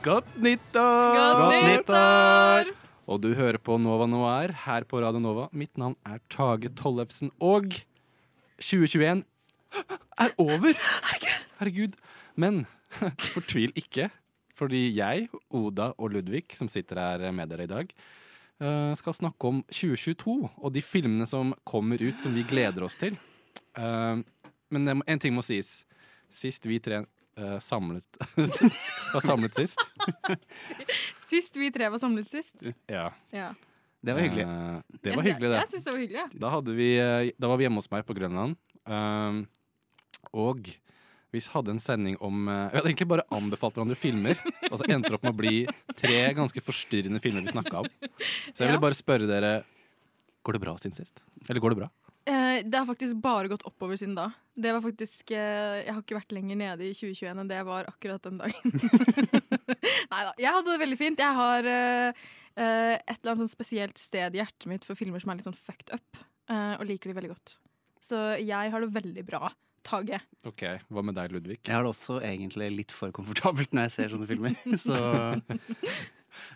Godt nyttår! Godt nyttår! Og du hører på Nova Noir her på Radio Nova. Mitt navn er Tage Tollefsen, og 2021 er over! Herregud. Men fortvil ikke, fordi jeg, Oda og Ludvig, som sitter her med dere i dag, eh, skal snakke om 2022 og de filmene som kommer ut som vi gleder oss til. Eh, Men en ting må sies. Sist vi tre eh, samlet var samlet sist Sist vi tre var samlet sist. Ja. Ja. Det var hyggelig. Uh, det var Jeg- hyggelig, det. Jeg synes det var hyggelig. ja. Da, hadde vi, eh, da var vi hjemme hos meg på Grønland. Um, og vi hadde en sending om Vi hadde egentlig bare anbefalt hverandre filmer. Og så endte det opp med å bli tre ganske forstyrrende filmer vi snakka om. Så jeg ville bare spørre dere Går det bra siden sist? Eller går det bra? Eh, det har faktisk bare gått oppover siden da. Det var faktisk eh, Jeg har ikke vært lenger nede i 2021 enn det jeg var akkurat den dagen. Nei da. Jeg hadde det veldig fint. Jeg har eh, eh, et eller annet sånn spesielt sted i hjertet mitt for filmer som er litt sånn fucked up, uh, og liker de veldig godt. Så jeg har det veldig bra. Tage. OK, hva med deg, Ludvig? Jeg har det også egentlig litt for komfortabelt når jeg ser sånne filmer. Så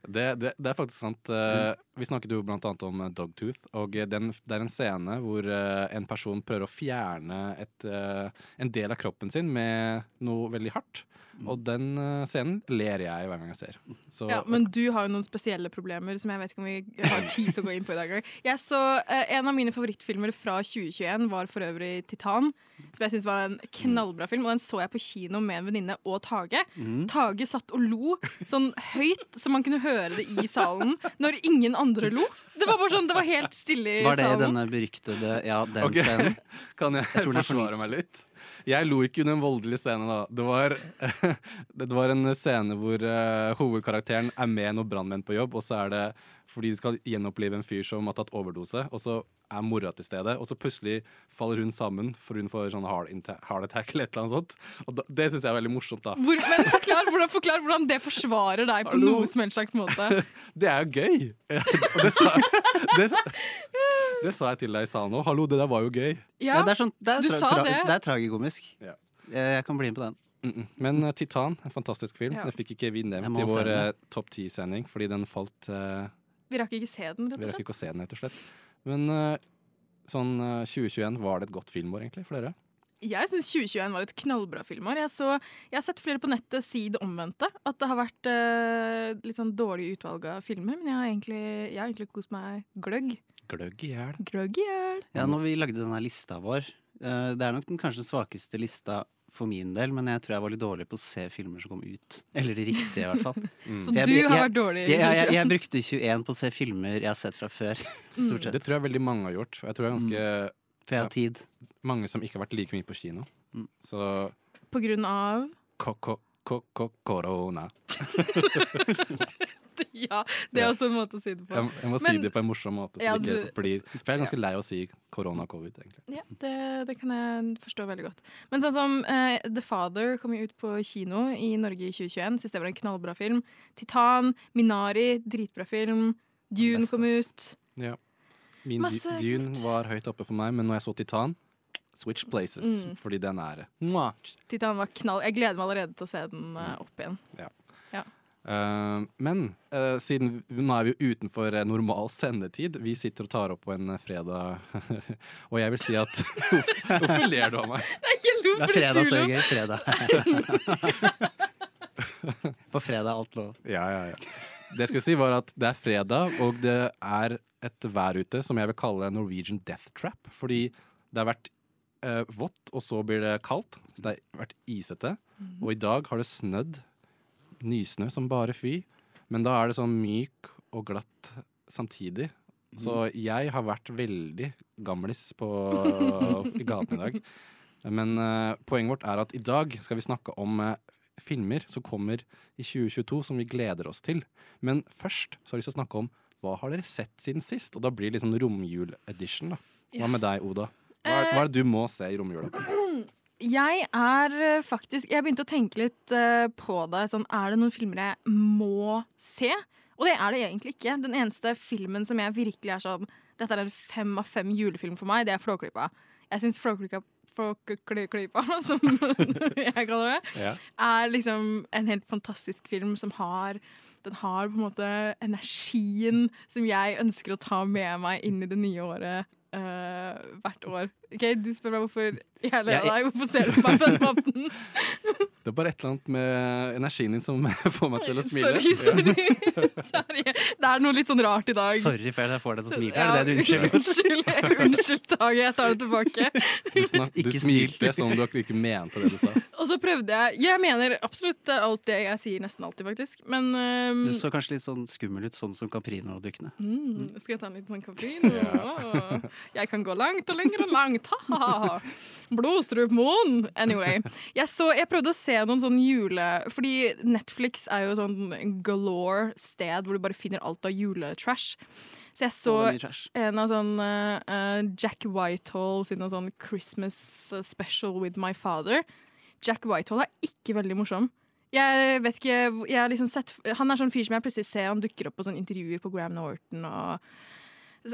Det, det, det er faktisk sant. Eh, vi snakket jo blant annet om eh, Dogtooth, og eh, den, det er en scene hvor en person prøver å fjerne et, en del av kroppen sin med noe veldig hardt. Og den eh, scenen ler jeg hver gang jeg ser. Så, Ja, men du har jo noen spesielle problemer som jeg vet ikke om vi har tid til å gå inn på i dag. Jeg så, eh, En av mine favorittfilmer fra 2021 var for øvrig 'Titan'. Som jeg synes var en knallbra film, og den så jeg på kino med en venninne og Tage. Mhm. Tage satt og lo sånn høyt, så man kunne høre det i salen når ingen andre lo. Det var bare sånn, det var helt stille i salen. var det salen. denne beryktede Ja, den okay. scenen. Kan jeg, jeg forsvare meg litt? Jeg lo ikke under en voldelig scene. da Det var, det var en scene hvor uh, hovedkarakteren er med noen brannmenn på jobb, og så er det fordi de skal gjenopplive en fyr som har tatt overdose, og så er mora til stede, og så plutselig faller hun sammen, for hun får sånn hard, hard attack eller et eller annet sånt. Og da, det syns jeg er veldig morsomt, da. Hvor, men forklar hvordan, forklar hvordan det forsvarer deg på Hallo? noe som helst slags måte. Det er jo gøy! Og det sa, det, sa- det sa jeg til deg i salen òg. Hallo, det der var jo gøy. Ja, Ja, det er, sånn, det er, du sa det. det er tragikomisk. Ja. Jeg, jeg kan bli med på den. Mm -mm. Men uh, Titan, en fantastisk film. Ja. Den fikk ikke vi nevnt i vår uh, eh, topp ti-sending, fordi den falt uh, Vi rakk ikke se den, rett og slett. Vi rakk ikke å se den, rett og slett. Men eh, sånn eh, 2021, var det et godt filmår, egentlig, for dere? Jeg syns 2021 var et knallbra filmår. Jeg, så, jeg har sett flere på nettet si det omvendte. At det har vært eh, litt sånn dårlig utvalg av filmer. Men jeg har egentlig, jeg har egentlig kost meg gløgg. Gløgg i hjel. Gløgg i hjel. Ja, når vi lagde denne lista vår eh, Det er nok den kanskje svakeste lista for min del, men jeg tror jeg var litt dårlig på å se filmer som kom ut. Eller de riktige, i hvert fall. Så jeg- du har vært dårlig. Jeg, jeg, 2021. jeg brukte 21 på å se filmer jeg har sett fra før. Stort sett. Det tror jeg veldig mange har gjort. Og jeg tror det er ganske For jeg har tid. mange som ikke har vært like mye på kino. Mm. Så På grunn av ko-ko-ko-korona. Ja, det er også en måte å si det på. Jeg, jeg må Men- si det på en morsom måte. Ja, du- blir, for jeg er ganske lei av å si korona covid, egentlig. Ja, det, det kan jeg forstå veldig godt. Men sånn som uh, The Father kom jo ut på kino i Norge i 2021. Syns det var en knallbra film. Titan, Minari, dritbra film. Dune kom ut. Ja. Min Masse Dune var høyt oppe for meg, men når jeg så Titan Switch places, Mm. fordi den er! Titan var knall. Jeg gleder meg allerede til å se den eh, opp igjen. Eh, men eh, siden nå er vi jo utenfor eh, normal sendetid, vi sitter og tar opp på en eh, fredag, og jeg vil si at Hvorfor ler du av meg? Det er fordi fredag, du så lo. gøy. Fredag. På fredag er alt lov. Ja, ja, ja. Det jeg skulle si var at det er fredag, og det er et vær ute som jeg vil kalle Norwegian death trap. Fordi det har vært eh, vått, og så blir det kaldt. Så det har vært isete. Og i dag har det snødd. Nysnø som bare fy. Men da er det sånn myk og glatt samtidig. Så jeg har vært veldig gamlis på, i gaten i dag. Men uh, poenget vårt er at i dag skal vi snakke om uh, filmer som kommer i 2022 som vi gleder oss til. Men først så har jeg lyst til å snakke om hva har dere sett siden sist? Og da blir det litt sånn romjul-edition. da. Hva med deg, Oda? Hva er, hva er det du må se i romjula? Jeg er eh, faktisk Jeg begynte å tenke litt eh, på det. Sånn, er det noen filmer jeg må se? Og det er det egentlig ikke. Den eneste filmen som jeg virkelig er sånn Dette er en fem av fem julefilm for meg, det er Flåklypa. Jeg syns Flåklypa Flåklypa, som jeg kaller det, Ja. er liksom en helt fantastisk film som har Den har på en måte energien som jeg ønsker å ta med meg inn i det nye året uh, hvert år. Ok, Du spør meg hvorfor jeg ler av deg. Hvorfor ser du på meg på den måten? Det er bare et eller annet med energien din som får meg til å smile. Sorry, sorry. Det er, noe litt sånn rart i dag. Sorry for at jeg får deg til å smile. Ja, Er det det du unnskylder? Unnskyld, unnskyld Tage, jeg tar det tilbake. Du, snak, du smilte som du ikke mente det du sa. Og så prøvde jeg Jeg mener absolutt alt det jeg sier, nesten alltid, faktisk. Men um, Du så kanskje litt sånn skummel ut, sånn som Caprino-dukkene. mm, Skal jeg ta en liten sånn Caprino? Ja. Jeg kan gå langt og lenger og langt. Ha-ha. Blodstrupmoen. Anyway. Jeg, så, jeg prøvde å se noen sånn jule... Fordi Netflix er jo sånn galore sted hvor du bare finner alt av juletrash. Så jeg så en av sånn eh, eh, Jack Whitehall sin sånn Christmas special with my father. Jack Whitehall er ikke veldig morsom. Jeg vet ikke, jeg har liksom sett Han er sånn fyr som jeg plutselig ser Han dukker opp på sånne intervjuer på Graham Norton og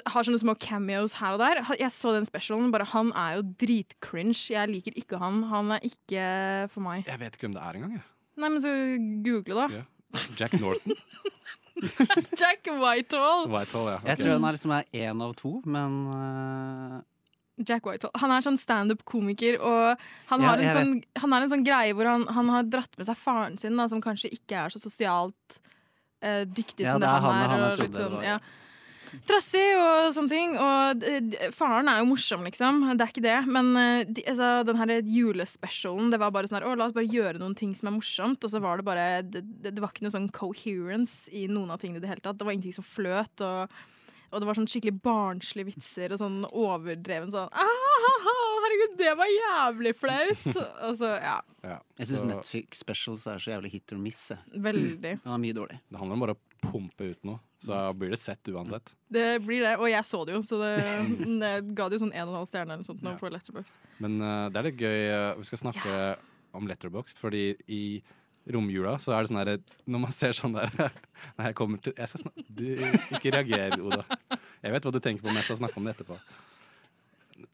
har sånne små cameos her og der. Jeg så den specialen, bare han er jo dritcringe. Jeg liker ikke han. Han er ikke for meg. Jeg vet ikke hvem det er engang. Nei, men så google, da. Yeah. Jack Norton. Jack Whitehall! Whitehall, ja. Jeg tror han er liksom er én av to, men uh... Jack Whitehall. Han er sånn standup-komiker, og han, Ja, har en sånn, han er en sånn greie hvor han, han har dratt med seg faren sin, da, som kanskje ikke er så sosialt uh, dyktig Ja, som det det er han han- er. og det sånn, ja. Trassig og sånne ting. Og faren er jo morsom, liksom. Det er ikke det. Men eh, de, altså, den her julespecialen, det var bare sånn her Å, la oss bare gjøre noen ting som er morsomt. Og så var det bare Det, det, var ikke noe sånn coherence i noen av tingene i det hele tatt. Det var ingenting som fløt. og og det var sånn skikkelig barnslige vitser og sånn overdreven sånn «Ah, Herregud, det var jævlig flaut! Og så, ja. Ja. jeg syns Netflix specials er så jævlig hit or miss. Veldig. Han er mye dårlig. Det handler om bare å pumpe ut noe, så blir det sett uansett. Det blir det. Og jeg så det jo, så det, det ga det jo sånn en og en halv stjerne eller noe sånt nå på Letterboxd. Men uh, det er litt gøy. eh, vi skal snakke om Letterboxd, fordi i romjula så er det sånn her Når man ser sånn der Nei, jeg kommer til jeg Du, ikke reager, Oda. Jeg vet hva du tenker på, men jeg skal snakke om det etterpå.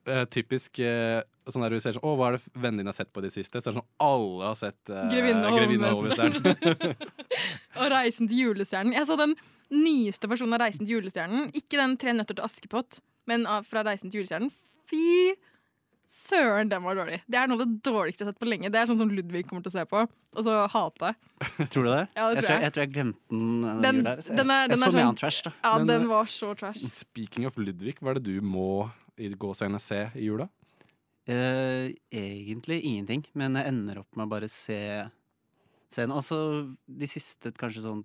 Eh, typisk eh, sånn der du ser sånn Å, hva er det vennene dine har sett på i det siste? Så er det sånn alle har sett uh, Grevinne og Grevinne og Reisen til julestjernen. Jeg så den nyeste versjonen av Reisen til julestjernen. Ikke den Tre nøtter til Askepott, men fra Reisen til julestjernen. Fy søren, den var dårlig. Det er noe av det dårligste jeg har sett på lenge. Det er sånn som Ludvig kommer til å se på, og så hate. Tror du det? Ja, det tror jeg, tror, jeg. jeg tror jeg glemte den. Den, Den- jula så jeg, den er- den jeg er så mye sånn- trash, da. Ja, Men, den eh, var så trash. Speaking of Ludvig, hva er det du må i gåseøynene se i jula? Eh, egentlig ingenting, men jeg ender opp med å bare se Se den. Altså, de siste kanskje sånn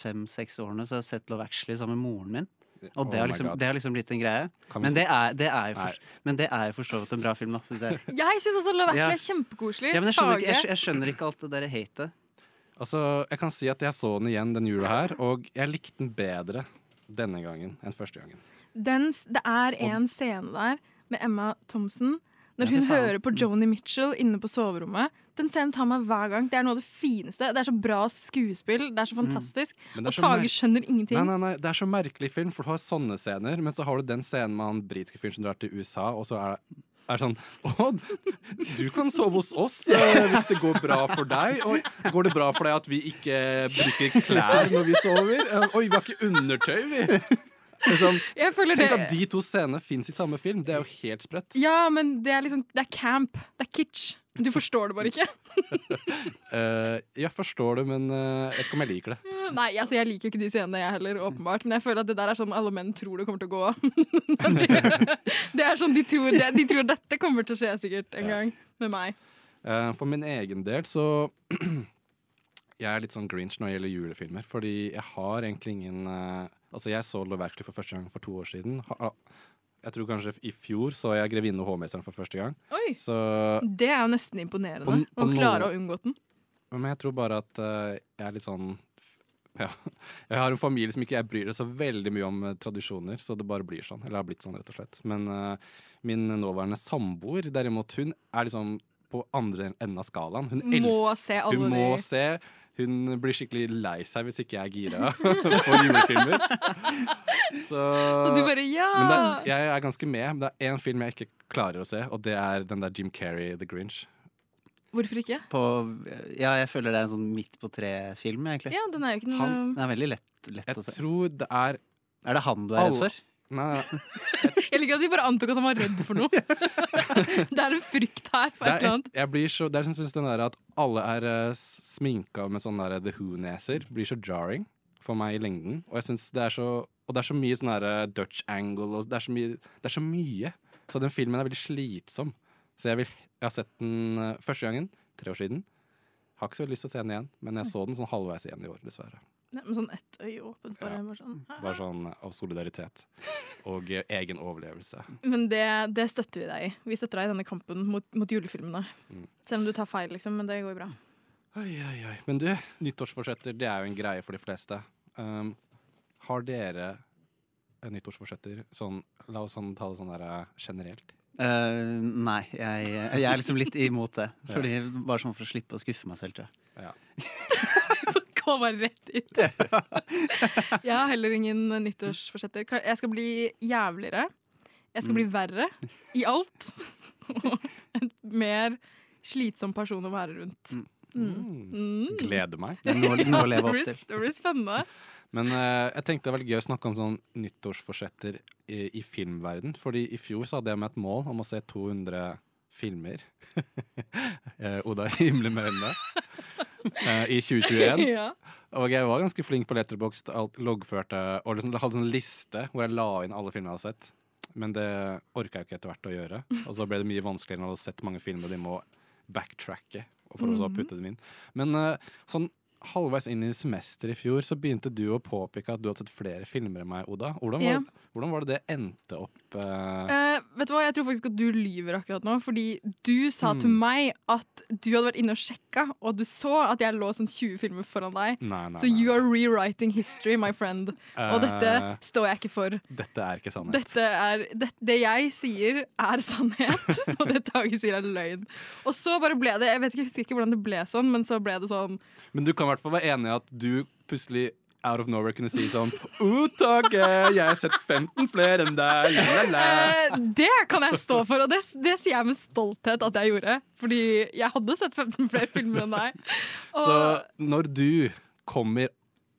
fem-seks årene så har jeg sett Love Actually sammen med moren min. Og Oh det, har my liksom, God. det har liksom blitt en greie. Men det er, det er, for, men det er jo for så vidt en bra film, da, synes jeg. Jeg syns også Love Actually er kjempekoselig. Ja, men jeg skjønner, ikke, jeg, jeg skjønner ikke alt det der hatet. Altså, jeg kan si at jeg så den igjen den jula her, og jeg likte den bedre denne gangen enn første gangen. Den, det er en scene der med Emma Thompson når hun hører på Joni Mitchell inne på soverommet. Den scenen tar meg hver gang. Det er noe av det fineste. Det er så bra skuespill. Det er så fantastisk. Mm. Men det er Og så Tage skjønner ingenting. Nei, nei, nei, Det er så merkelig film, for du har sånne scener, men så har du den scenen med han britiske fyren som drar til USA, og så er det er sånn Å, du kan sove hos oss eh, hvis det går bra for deg. Og går det bra for deg at vi ikke bruker klær når vi sover? Eh, Oi, vi har ikke undertøy, vi. Liksom, Jeg føler tenk det at de to scenene fins i samme film. Det er jo helt sprøtt. Ja, men det er liksom Det er camp. Det er kitsch. Du forstår det bare ikke. uh, jeg forstår det, men uh, jeg vet ikke om jeg liker det. Nei, altså jeg liker jo ikke de scenene, jeg heller, åpenbart. Men jeg føler at det der er sånn alle menn tror det kommer til å gå. det er sånn de tror, det, de tror dette kommer til å skje sikkert en gang med meg. Uh, for min egen del så Jeg er litt sånn grinch når det gjelder julefilmer. Fordi jeg har egentlig ingen Altså, jeg så Love Actually for første gang for to år siden. Jeg tror kanskje i fjor så jeg 'Grevinne og hovmesteren' for første gang. Oi! Så Det er jo nesten imponerende. På på å klare å unngå den. Men jeg tror bare at uh, jeg er litt sånn ja. Jeg har en familie som ikke jeg bryr meg så veldig mye om eh, tradisjoner, så det bare blir sånn. Eller har blitt sånn, rett og slett. Men uh, min nåværende samboer, derimot, hun er liksom på andre enden av skalaen. Hun, Må elsker- se alle hun må se. Hun blir skikkelig lei seg hvis ikke jeg er gira på julefilmer. Så Og du bare ja! men det, er- jeg er ganske med. Men det er én film jeg ikke klarer å se, og det er den der Jim Carrey, The Grinch. Hvorfor ikke? På, ja, jeg føler det er en sånn midt på tre-film, egentlig. Ja, den er jo ikke noe Han- Den er veldig lett, lett Jeg å se. tror det er Er det han du er redd for? Nei, Jeg liker at vi bare antok at han var redd for noe. det er en frykt her for det et er, eller annet. jeg blir så, det er, synes den der at alle er uh, sminka med sånne der The Who-neser, blir så jarring for meg i lengden. Og jeg synes det er så Og det er så mye sånn eh, Dutch angle og det er, så mye, det er så mye. Så den filmen er veldig slitsom. Så jeg, vil, jeg har sett den uh, første gangen, tre år siden. Har ikke så lyst til å se den igjen, men jeg så den sånn halvveis igjen i år, dessverre. Ja, med sånn ett øye åpent. Bare, Ja. bare sånn. Bare sånn av solidaritet og eh, egen overlevelse. Men det, det støtter vi deg i. Vi støtter deg i denne kampen mot, mot julefilmene. Mm. Selv om du tar feil, liksom. Men det går bra. Oi, oi, oi. Men du, nyttårsforsetter, det er jo en greie for de fleste. Um, har dere eh, nyttårsforsetter sånn La oss sånn, ta det sånn der eh, generelt. Uh, nei, jeg, jeg er liksom litt imot det. Fordi Bare sånn for å slippe å skuffe meg selv, tror jeg. Ja. Gå bare rett hit. jeg har heller ingen nyttårsforsetter. Jeg skal bli jævligere. Jeg skal bli verre i alt. Og en mer slitsom person å være rundt. Mm. Mm. Gleder meg. Det er noe, noe å leve opp til. det blir spennende. Men uh, jeg tenkte det var gøy å snakke om sånn nyttårsforsetter i, i filmverden. Fordi i fjor så hadde jeg med et mål om å se 200 filmer. Eh, Oda himler med øynene. Eh, I 2021. Ja. Og jeg var ganske flink på Letterboxd, loggførte og liksom hadde en liste hvor jeg la inn alle filmene jeg hadde sett. Men det orka jeg ikke etter hvert å gjøre. Og så ble det mye vanskeligere når du hadde sett mange filmer, de må backtracke for å så putte dem inn. Men eh, sånn halvveis inn i semesteret i fjor så begynte du å påpeke at du hadde sett flere filmer enn meg, Oda. Hvordan var, Ja. hvordan var det det endte opp eh, uh, vet du hva, Jeg tror faktisk at du lyver akkurat nå. Fordi du sa til Hmm. meg at du hadde vært inne og sjekka, og at du så at jeg lå sånn 20 filmer foran deg. Nei, nei, Så nei. you are rewriting history, my friend. Og dette Eh, står jeg ikke for. dette er ikke sannhet. Dette er, det, det jeg sier, er sannhet, og det Tage sier, er løgn. Og så bare ble det Jeg vet ikke, jeg husker ikke hvordan det ble sånn, men så ble det sånn Men du kan i hvert fall være enig i at du plutselig out of nowhere kunne si sånn «Å, jeg har sett 15 flere enn deg. Eh, Det kan jeg stå for, og det, det sier jeg med stolthet at jeg gjorde. Fordi jeg hadde sett 15 flere filmer enn deg. Og, Så når du kommer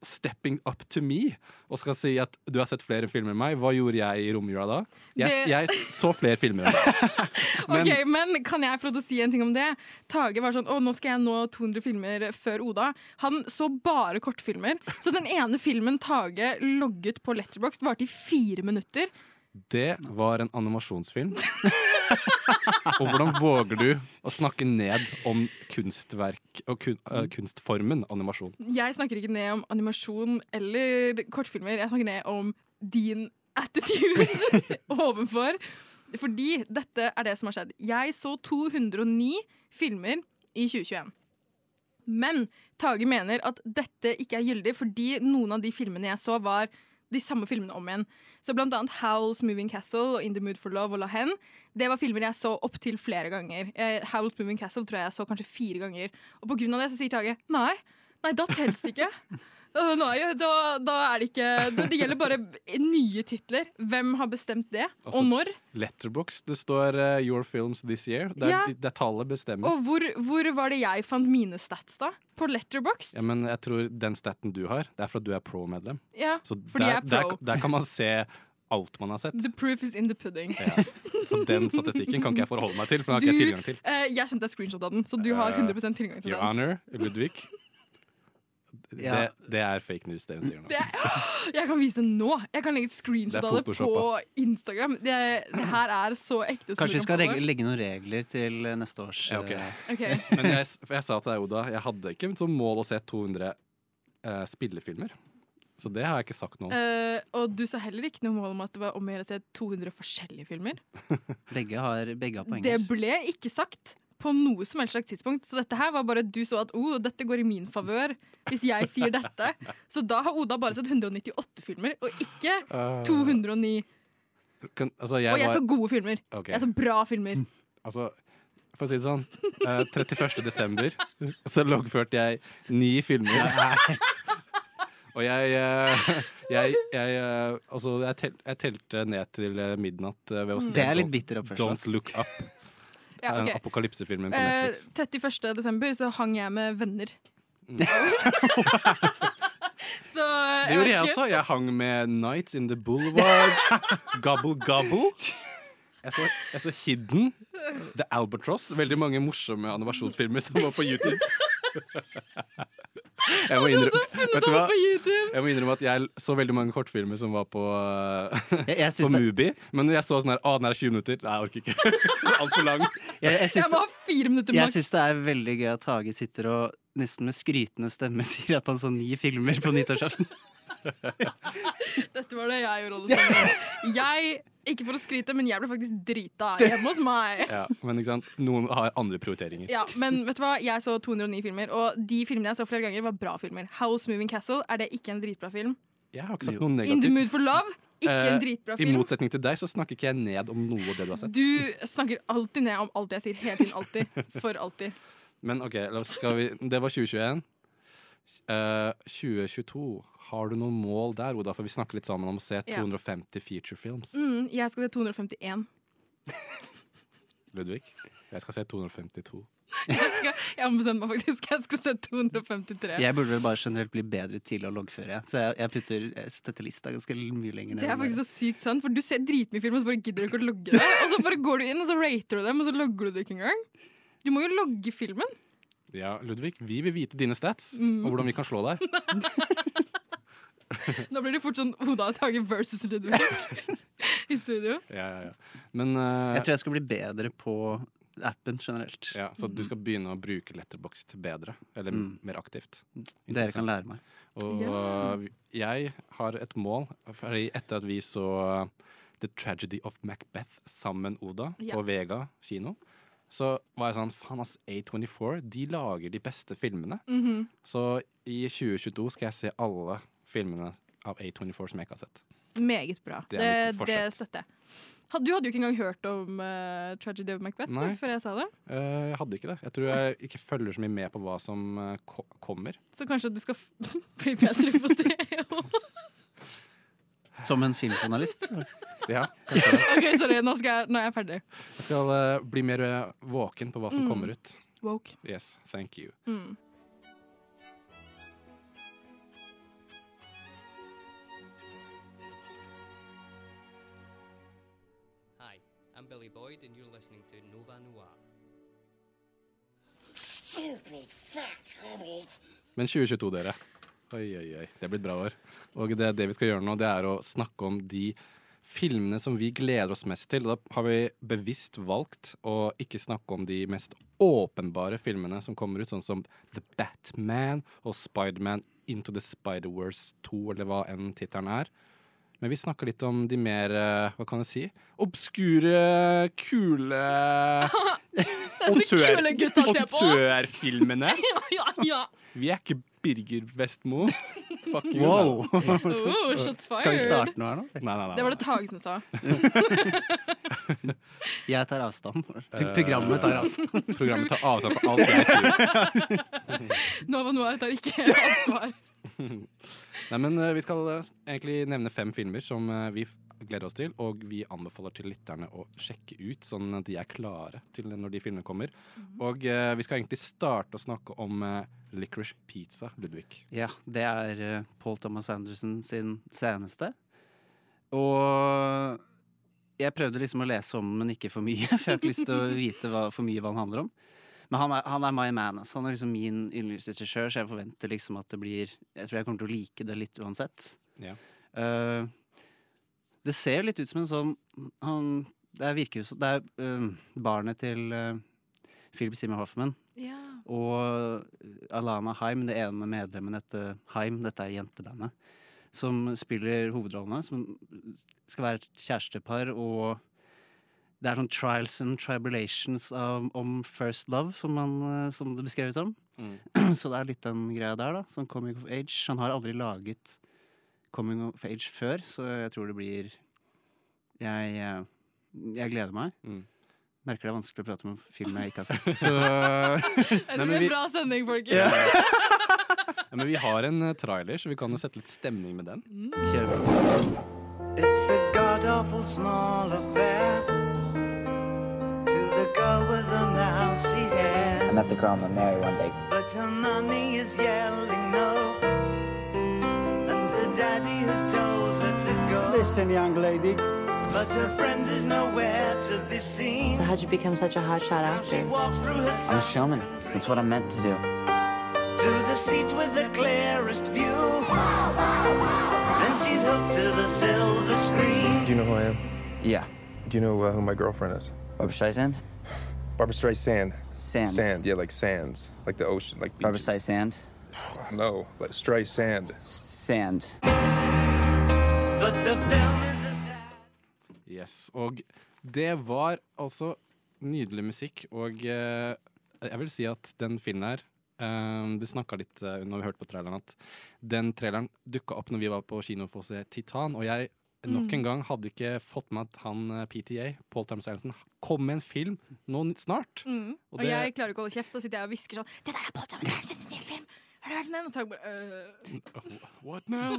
stepping up to me og skal si at du har sett flere filmer enn meg, hva gjorde jeg i romjula da? Jeg, Det- jeg så flere filmer enn deg. Men Ok, men kan jeg få lov til å si en ting om det? Tage var sånn Å, nå skal jeg nå 200 filmer før Oda. Han så bare kortfilmer. Så den ene filmen Tage logget på Letterboxd, varte i fire minutter. Det var en animasjonsfilm. og hvordan våger du å snakke ned om kunstverk og kun, uh, kunstformen animasjon? Jeg snakker ikke ned om animasjon eller kortfilmer. Jeg snakker ned om din attitude overfor. Fordi dette er det som har skjedd. Jeg så 209 filmer i 2021. Men Tage mener at dette ikke er gyldig fordi noen av de filmene jeg så, var de samme filmene om igjen. Så blant annet Howl's Moving Castle og In the Mood for Love og La Hen. Det var filmer jeg så opptil flere ganger. Eh, Howl's Moving Castle tror jeg jeg så kanskje fire ganger. Og på grunn av det så sier Tage nei, nei, da telles det ikke. Nei, da, da er det ikke Det gjelder bare nye titler. Hvem har bestemt det, Altså, og når? Letterbox, det står uh, 'Your Films This Year'. Det er, Ja. det er tallet bestemmer. Og hvor, hvor var det jeg fant mine stats, da? På Letterboxd? Ja, men jeg tror den staten du har, det er for at du er pro-medlem. Ja, Så fordi der, jeg er pro. der, der kan man se alt man har sett. The proof is in the pudding. Ja. Så den statistikken kan ikke jeg forholde meg til, for den har ikke jeg tilgang til. Uh, jeg sendte deg screenshot av den, så du har Eh, 100 tilgang til Your den. Honor, Ludvig. Ja. Det, det er fake news, det hun sier nå. Det er, jeg kan vise det nå! Jeg kan legge et screenshot av det på. Instagram. Det, det her er så ekte. Kanskje vi skal kan legge, noen regler til eh, neste års Ja, okay. Okay. Men jeg, for jeg sa til deg, Oda, jeg hadde ikke som mål å se 200 uh, spillefilmer. Så det har jeg ikke sagt noe om. Uh, og du sa heller ikke noe mål om at det var om å gjøre å se 200 forskjellige filmer. Begge har, begge har Det ble ikke sagt på noe som helst slags tidspunkt. Så dette her var bare du så at oh, dette går i min favør hvis jeg sier dette. Så da har Oda bare sett 198 filmer, og ikke 209. Kan, altså, jeg Og jeg var, så gode filmer. Okay. Jeg så bra filmer. altså, for å si det sånn, eh, 31. desember så loggførte jeg ni filmer. Og jeg, eh, jeg, jeg, eh, altså, jeg, tel, jeg telte ned til midnatt ved å se bitter oppførsel. Don't. Look Up. Ja, okay. apokalypsefilmen på Eh, Netflix. 31. desember så hang jeg med venner. så eh, Det gjorde jeg også. Jeg hang med Nights in the Boulevard. Gobble Gobble. Jeg så, jeg så Hidden. The Albatross. Veldig mange morsomme animasjonsfilmer som var på YouTube. Jeg må, innrømme, vet du hva? jeg må innrømme at jeg så veldig mange kortfilmer som var på, uh, Jeg, jeg på Mubi. Men jeg så sånn her Å, den er 20 minutter. Nei, jeg orker ikke. Altfor lang. jeg, jeg Jeg må ha fire minutter jeg maks. syns det er veldig gøy at Hage sitter og nesten med skrytende stemme sier at han så ni filmer på nyttårsaften. Dette var det jeg gjorde. alle. Jeg, ikke for å skryte, men jeg ble faktisk drita hjemme hos meg. Ja, men ikke sant? Noen har andre prioriteringer. Ja, men vet du hva? Jeg så 209 filmer, og de filmene jeg så flere ganger, var bra filmer. House Moving Castle, er det ikke en dritbra film? Jeg har ikke sagt noe negativt. In the. Mood for Love, ikke Eh, en dritbra film. I motsetning til deg så snakker ikke jeg ned om noe av det du har sett. Du snakker alltid ned om alt jeg sier, hele tiden, alltid. For alltid. Men OK, skal vi, det var 2021. Eh, 2022, har du noen mål der, Oda? For vi snakker litt sammen om å se Ja. 250 feature films. Mm, jeg skal se 251. Ludvig? Jeg skal se 252. Jeg, skal, jeg har bestemt meg faktisk. Jeg skal se 253. Jeg burde vel bare generelt bli bedre til å loggføre. Så jeg, jeg putter jeg setter lista ganske mye lenger ned. Det er faktisk så sykt sant, for du ser dritmye film, og så bare gidder du ikke å logge det. Og så bare går du inn, og så rater du dem, og så logger du det ikke engang. Du må jo logge filmen. Ja, Ludvig, vi vil vite dine stats, Mm. og hvordan vi kan slå deg. Da blir det fort sånn Oda Tage versus Ludvig i studio. Ja, ja, ja. Men uh, Jeg tror jeg skal bli bedre på appen generelt. ja, Så du skal begynne å bruke Letterboxd bedre, eller Mm. mer aktivt. Dere kan lære meg. Og Ja. øh, jeg har et mål, fordi etter at vi så uh, The Tragedy of Macbeth sammen, Oda, yeah. på Vega kino, så var jeg sånn Faen, ass, A24, de lager de beste filmene. Mhm. Så i 2022 skal jeg se alle filmene av A24 som jeg ikke har sett. Meget bra. Det Det, det, støtter jeg. Du hadde jo ikke engang hørt om uh, Tragedy of Macbeth Nei. før jeg sa det. Eh, jeg hadde ikke det. Jeg tror jeg ikke følger så mye med på hva som uh, ko kommer. Så kanskje du skal f bli bedre på det. Som en filmjournalist. Ja. OK, sorry. Nå, skal jeg, nå er jeg ferdig. Jeg skal uh, bli mer uh, våken på hva som Mm. kommer ut. Woke. Yes, thank you. Mm. I'm Billy Boyd, and you're listening to Nova Noir. Men 2022, dere. Oi, oi, oi. Det er blitt bra år. Og det, det vi skal gjøre nå, det er å snakke om de filmene som vi gleder oss mest til. Da har vi bevisst valgt å ikke snakke om de mest åpenbare filmene som kommer ut, sånn som The Batman og Spiderman Into the Spider-Wars 2, eller hva enn tittelen er. Men vi snakker litt om de mer, eh, hva kan jeg si, obskure, kule! Autørfilmene. Ja, ja, ja. Vi er ikke Birger Vestmo. Fuck you. Wow! Oh, shots fired. Skal vi starte nå her nå? Nei, nei, nei. Det var det Tage som sa. Jeg tar avstand. Programmet tar avstand. Programmet tar avstand for alt jeg sier. Nova Noir tar ikke ansvar. Nei, men eh, Vi skal eh, egentlig nevne fem filmer som eh, vi gleder oss til, og vi anbefaler til lytterne å sjekke ut, sånn at de er klare til når de filmene kommer. Og eh, vi skal egentlig starte å snakke om uh, Licorice Pizza, Ludvig. Ja, det er eh, Paul Thomas Anderson sin seneste. Og jeg prøvde liksom å lese om den, men ikke for mye, for jeg har ikke lyst til å vite hva, for mye hva den handler om. Men han er, han er my man. Altså. Han er liksom min yndlingsregissør, så jeg forventer liksom at det blir Jeg tror jeg kommer til å like det litt uansett. Ja. Eh, det ser jo litt ut som en sånn han, Det er virker jo som Det er uh, barnet til uh, Philip Simmer Hoffman Ja. og Alana Haim, det ene medlemmet etter Haim, dette er jentebandet, som spiller hovedrollene. Som skal være et kjærestepar, og det er sånn trials and tribulations av, om first love, som, man, eh, som det beskreves som. Så det er litt den greia der, da. Sånn coming of age. Han har aldri laget coming of age før, så jeg tror det blir Jeg, eh, jeg gleder meg. Mm. Merker det er vanskelig å prate om en film jeg ikke har sett. Så det blir en bra sending, folkens. Ja, men vi har en eh, trailer, så vi kan jo sette litt stemning med den. kjører vi. It's a god awful small affair to the girl with the mousy hair. I met the girl I'm gonna marry one day. But her mommy is yelling no, Listen, young lady. But her friend is nowhere to be seen. So how'd you become such a hotshot She actor? walks through her I'm a showman. That's what I'm meant to do. to the seat with the clearest view. Then she's hooked to the silver screen. Do you know who I am? Yeah. Do you know uh, who my girlfriend is? Barbara Streisand? Barbara Streisand. Sand. Sand, yeah, like sands, like the ocean, like beaches. Barbara beaches. Streisand? No, like Streisand. Sand. Yes, Og det var altså nydelig musikk, og eh, jeg vil si at den filmen her eh, Du snakka litt eh, når vi hørte på traileren at den traileren dukka opp når vi var på kino for å se Titan, og jeg nok en gang hadde ikke fått med at han eh, PTA, Paul Thomas Anderson, kom med en film nå snart. Mm. Og Og, det- jeg klarer ikke å holde kjeft, så sitter jeg og hvisker sånn Det der er Paul Thomas Andersens nye film! Har du hørt den? Og så bare øh, What now?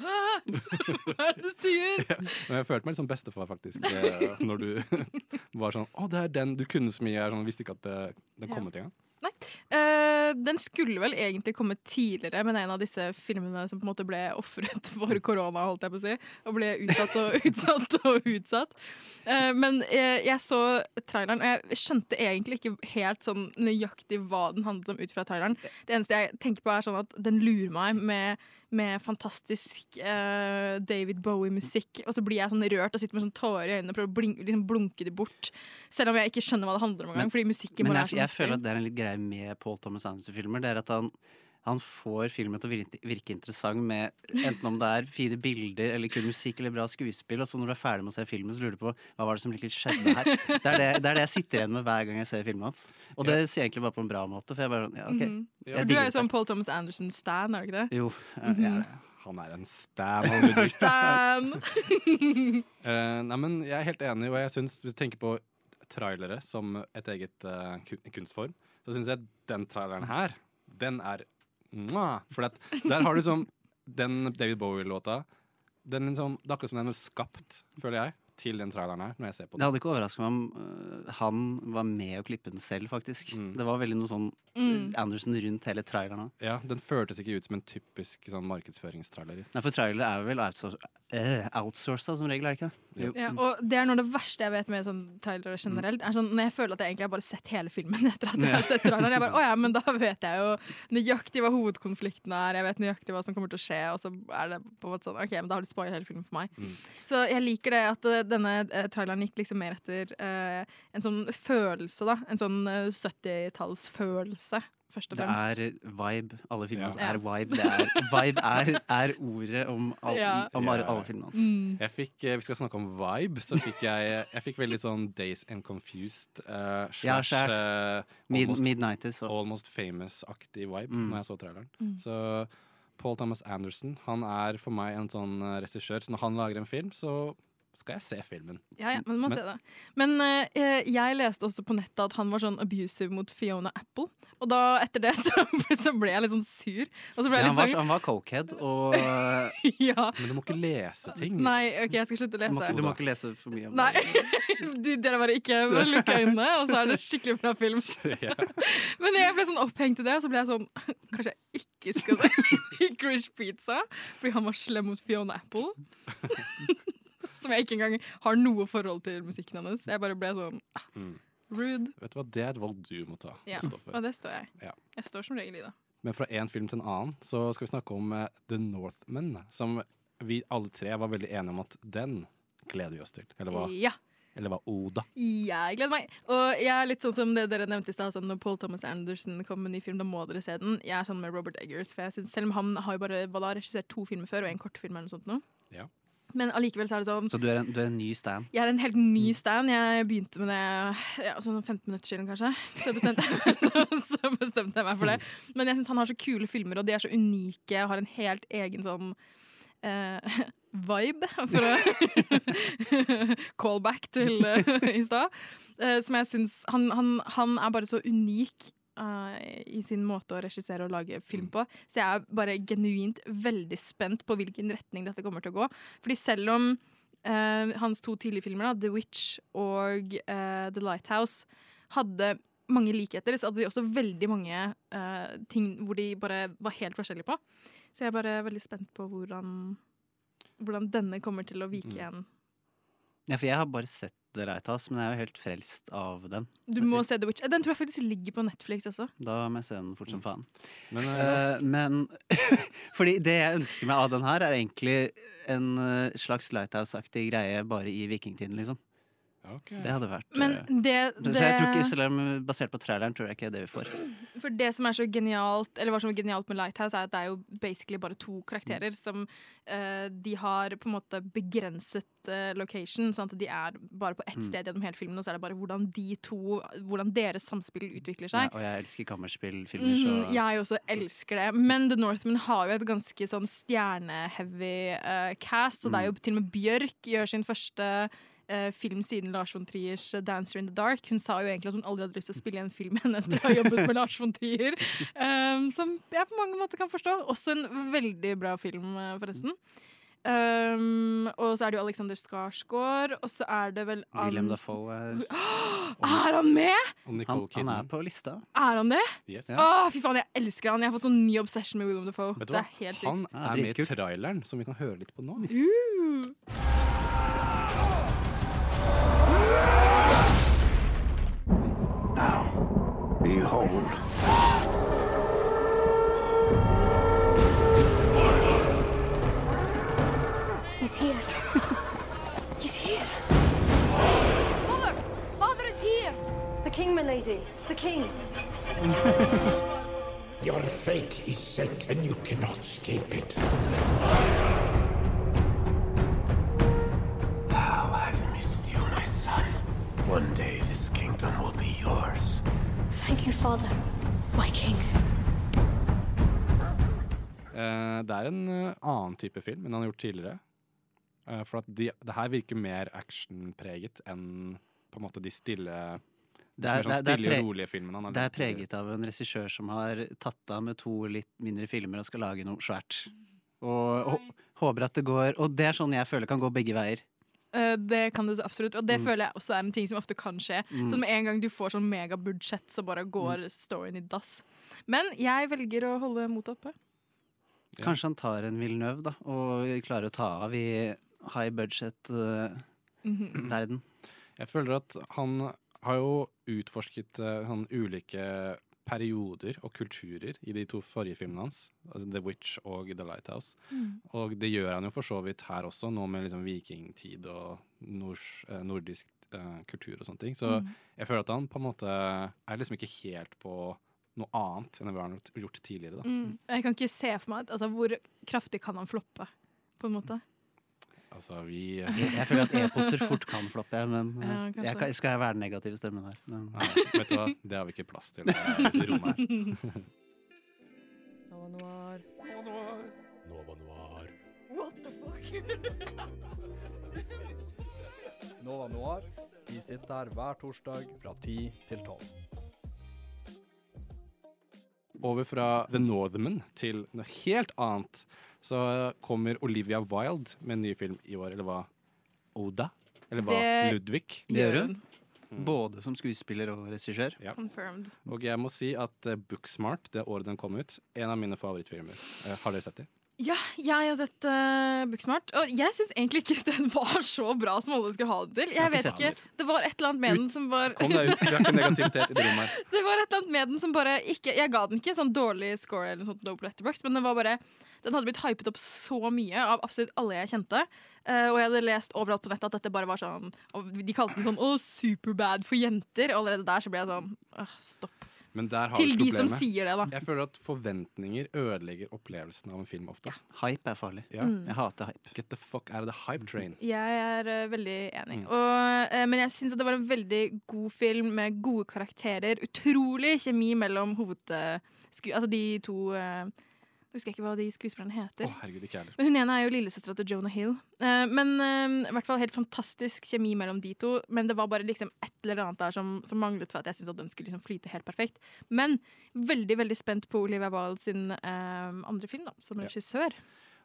Hva er det du sier? Ja, jeg følte meg litt som bestefar, faktisk, eh, når du var sånn Å, det er den! Du kunne så mye. Jeg sånn, visste ikke at det, den kom ut engang. Eh, den skulle vel egentlig komme tidligere, men en av disse filmene som på en måte ble ofret for korona, holdt jeg på å si, og ble utsatt og utsatt og utsatt. Uh, men eh, jeg så traileren, og jeg skjønte egentlig ikke helt sånn nøyaktig hva den handlet om ut fra traileren. Det eneste jeg tenker på, er sånn at den lurer meg med med fantastisk uh, David Bowie-musikk. Og så blir jeg sånn rørt og sitter med sånn tårer i øynene og prøver å blink, liksom blunke det bort. Selv om jeg ikke skjønner hva det handler om engang. Men bare jeg, sånn jeg føler at det er en litt greie med Paul Thomas Anderson-filmer. Det er at han, han får filmen til å virke, virke interessant med enten om det er fine bilder eller kul musikk eller bra skuespill. Og så når du er ferdig med å se filmen, så lurer du på hva var det som egentlig skjedde her. Det er det, det er det jeg sitter igjen med hver gang jeg ser filmen hans. Og det sier jeg egentlig bare på en bra måte. For jeg bare, ja, ok. Mhm. Ja, Jeg du er jo sånn Paul Thomas Anderson-stan, er du ikke det? Jo, jeg, jeg er det. Han er en stan. han Ludvig. Stan! uh, nei, men jeg er helt enig, og jeg synes, hvis du tenker på trailere som et eget uh, kunstform, så syns jeg den traileren her, den er! For at der har du sånn den David Bowie-låta. Den liksom, Det er akkurat som den er skapt, føler jeg, til den traileren her, når jeg ser på Det hadde ikke overraska meg om uh, han var med å klippe den selv, faktisk. Mm. Det var veldig noe sånn Mm. Anderson rundt hele traileren. òg. Ja, Den føltes ikke ut som en typisk sånn markedsføringstrailer. Nei, for trailer er vel outsourca, uh, outsourca som regel, er det ikke det? Ja, og det er noe av det verste jeg vet med sånn trailere generelt. Er sånn, når jeg føler at jeg egentlig har bare sett hele filmen etter at jeg har sett traileren. Jeg bare, å ja, men da vet jeg jo nøyaktig hva hovedkonflikten er, jeg vet nøyaktig hva som kommer til å skje, og så er det på en måte sånn, ok, men da har du spoilet hele filmen for meg. Mm. Så jeg liker det at eh, denne eh, traileren gikk liksom mer etter eh, en sånn følelse, da. En sånn eh, 70-tallsfølelse, først og Det er vibe. Alle filmene hans Ja. er vibe. Det er, vibe er, er ordet om, all, Ja. om alle, alle filmene hans. Mm. Jeg fikk, eh, Vi skal snakke om vibe, så fikk jeg Jeg fikk veldig sånn Days and Confused uh, slash skjær. eh, Mid, almost, almost famous-aktig vibe Mm. når jeg så traileren. Mm. Så Paul Thomas Anderson han er for meg en sånn regissør. Så når han lager en film, så skal jeg se filmen. Ja, ja, men man må Men- se det. Men uh, jeg leste også på nettet at han var sånn abusive mot Fiona Apple. Og da, etter det, så, så ble jeg litt sånn sur. Og så ble ja, han, var, sånn han var cokehead, og øh, Ja. Men du må ikke lese ting. Nei, OK, jeg skal slutte å du, må, lese. du må ikke lese for mye om Nei. det. Dere bare ikke lukka øynene, og så er det skikkelig bra film. Men jeg ble sånn opphengt i det, og så ble jeg sånn Kanskje jeg ikke skal se Licorice Pizza, fordi han var slem mot Fiona Apple. Som jeg ikke engang har noe forhold til musikken hennes. Jeg bare ble sånn ah, Mm. rude. Vet du hva, Det er et valg du må ta. Ja, Kristoffer. og det står jeg. Ja. Jeg står som regel i det. Men fra én film til en annen så skal vi snakke om eh, The Northman. Som vi alle tre var veldig enige om at den gleder vi oss til. Eller hva? Ja. Eller hva? Oda? Jeg gleder meg. Og jeg er litt sånn som det dere nevnte i stad. Sånn, når Paul Thomas Anderson kommer med en ny film, da må dere se den. Jeg er sånn med Robert Eggers, for jeg synes, selv om han har jo bare hva da, regissert to filmer før, og en kortfilm eller noe sånt nå. Ja. Men allikevel så er det sånn Så du er en, du er en ny stand? Jeg er en helt ny stand. Jeg begynte med det ja, sånn 15 minutter siden, kanskje. Så bestemte, jeg, så, så bestemte jeg meg for det. Men jeg syns han har så kule filmer, og de er så unike. Har en helt egen sånn eh, vibe, for å callback til eh, i stad. Eh, som jeg syns han, han, han er bare så unik eh, i sin måte å regissere og lage film på. Så jeg er bare genuint veldig spent på hvilken retning dette kommer til å gå. Fordi selv om eh, hans to tidlige filmer, da, The Witch og eh, The Lighthouse, hadde mange likheter, så hadde de også veldig mange eh, ting hvor de bare var helt forskjellige på. Så jeg er bare veldig spent på hvordan, hvordan denne kommer til å vike igjen. Ja, for jeg har bare sett The Lighthouse, men jeg er jo helt frelst av den. Du må se The Witch. Eh, Den tror jeg faktisk ligger på Netflix også. Da må jeg se den fort som faen. Men, uh, men Fordi det jeg ønsker meg av den her, er egentlig en slags Lighthouse-aktig greie bare i vikingtiden, liksom. Det hadde vært Men det, det, Så jeg tror ikke, selv om basert på traileren, tror jeg ikke det vi får. For det som er så genialt Eller som er genialt med Lighthouse, er at det er jo basically bare to karakterer som uh, De har på en måte begrenset uh, location, sånn at de er bare på ett Mm. sted gjennom hele filmen, og så er det bare hvordan de to Hvordan deres samspill utvikler Ja, seg. og jeg elsker kammerspillfilmer, så Mhm, jeg også elsker det. Men The Northman har jo et ganske sånn stjerneheavy uh, cast, så det er jo til og med Bjørk gjør sin første eh, film siden Lars von Triers eh, 'Dancer in the Dark'. Hun sa jo egentlig at hun aldri hadde lyst til å spille i en film igjen etter å ha jobbet med Lars von Trier. Um, som jeg på mange måter kan forstå. Også en veldig bra film, forresten. Um, og så er det jo Alexander Skarsgård, og så er det vel Ann- William Dafoe er Er han med?! Han, han er på lista. Er han det? Yes. Åh, fy faen, jeg elsker han. Jeg har fått sånn ny obsession med William Dafoe. Vet du Det hva? er helt Han sykt. Han er med i traileren, som vi kan høre litt på nå. Uh. Behold. He's here. He's here. Mother! Father is here! The king, my lady. The king. Your fate is set and you cannot escape it. How I've missed you, my son. One day this kingdom will be yours. Thank you, father. My king. Eh, det er en eh, annen type film enn han har gjort tidligere. Eh, for at de, det her virker mer actionpreget enn på en måte de stille Det er, sånn det er, det er, filmen, det er preget av en regissør som har tatt av med to litt mindre filmer og skal lage noe svært. Og, og håper at det går Og det er sånn jeg føler kan gå begge veier. Eh, det kan du så absolutt, og det Mm. føler jeg også er en ting som ofte kan skje. Mm. Så med en gang du får sånn megabudsjett, så bare går storyen i dass. Men jeg velger å holde motet oppe. Ja. Kanskje han tar en Villeneuve, da, og klarer å ta av i high budget-verden. Mhm. Jeg føler at han har jo utforsket uh, sånn ulike perioder og kulturer i de to forrige filmene hans, altså The Witch og The Lighthouse. Mm. Og det gjør han jo for så vidt her også, nå med liksom vikingtid og nords, eh, nordisk eh, kultur og sånne ting. Så Mm. jeg føler at han på en måte er liksom ikke helt på noe annet enn det han har gjort- tidligere. da. Mm. Jeg kan ikke se for meg altså, hvor kraftig kan han floppe, på en måte. Altså, vi Jeg, føler at e-poster fort kan floppe, men Ja, jeg kan, skal jeg være den negative stemmen her. Men, Nei, vet du hva, det har vi ikke plass til eh, i rommet her. Nova Noir. Nova Noir. What the fuck? Nova Noir. Vi sitter her hver torsdag fra 10 til 12. Over fra The Northman til noe helt annet, så kommer Olivia Wilde med en ny film i år, eller hva? Oda? Eller hva? Det Ludvig? Det gjør hun. Både som skuespiller og regissør. Ja. Confirmed. Og jeg må si at eh, Booksmart, det året den kom ut, en av mine favorittfilmer. Eh, har dere sett det? Ja, jeg har sett uh, Booksmart, og jeg syns egentlig ikke den var så bra som alle skulle ha den til. Jeg Jeg vet ikke Det var et eller annet med den som var Kom deg ut, vi har ikke negativitet i det rommet her. Det var et eller annet med den som bare ikke Jeg ga den ikke en sånn dårlig score eller noe sånt på Letterboxd, men den var bare Den hadde blitt hypet opp så mye av absolutt alle jeg kjente. Uh, og jeg hadde lest overalt på nettet at dette bare var sånn og De kalte den sånn 'Å, superbad for jenter'. Og allerede der så ble jeg sånn Åh, stopp. Men der har Til de som sier det, da. Jeg føler at forventninger ødelegger opplevelsen av en film ofte. Ja. Hype er farlig. Ja. Mm. Jeg hater hype. Get the fuck out of the hype train. Jeg er uh, veldig enig. Mm. Og, uh, men jeg syns det var en veldig god film med gode karakterer. Utrolig kjemi mellom hovedsku... Altså de to eh, Jeg husker ikke hva de skuespillerne Å, heter. herregud, ikke heller. Men Hun ene er jo lillesøstera til Jonah Hill. Eh, men eh, i hvert fall helt fantastisk kjemi mellom de to. Men det var bare liksom et eller annet der som, som manglet for at jeg syntes at den skulle liksom flyte helt perfekt. Men veldig veldig spent på Olivia Wilde sin eh, andre film, da, som Ja. regissør.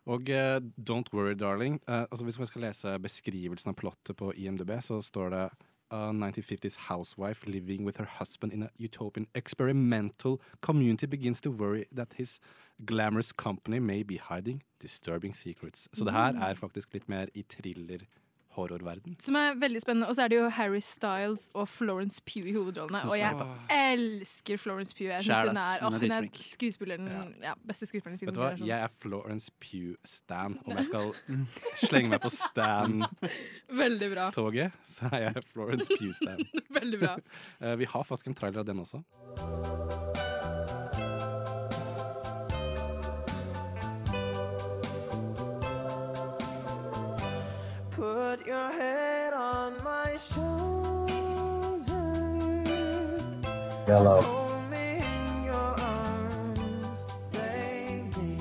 Og eh, Don't Worry Darling altså Hvis man skal lese beskrivelsen av plottet på IMDb, så står det A 1950s housewife living with her husband in a utopian experimental community begins to worry that his glamorous company may be hiding disturbing secrets. Så det her Mm. er faktisk litt mer i thriller-horrorverden. Som er veldig spennende. Og så er det jo Harry Styles og Florence Pugh i hovedrollene. Og jeg elsker Florence Pugh. Jeg synes hun er, er hun er skuespilleren, ja. beste skuespilleren siden Vet du hva? Jeg er Florence Pugh-stan. Om jeg skal slenge meg på Stan-toget, så er jeg Florence Pugh-stan. Veldig bra. Eh, Vi har faktisk en trailer av den også. Put your head on my shoulder. Yellow. Hold me in your arms, baby.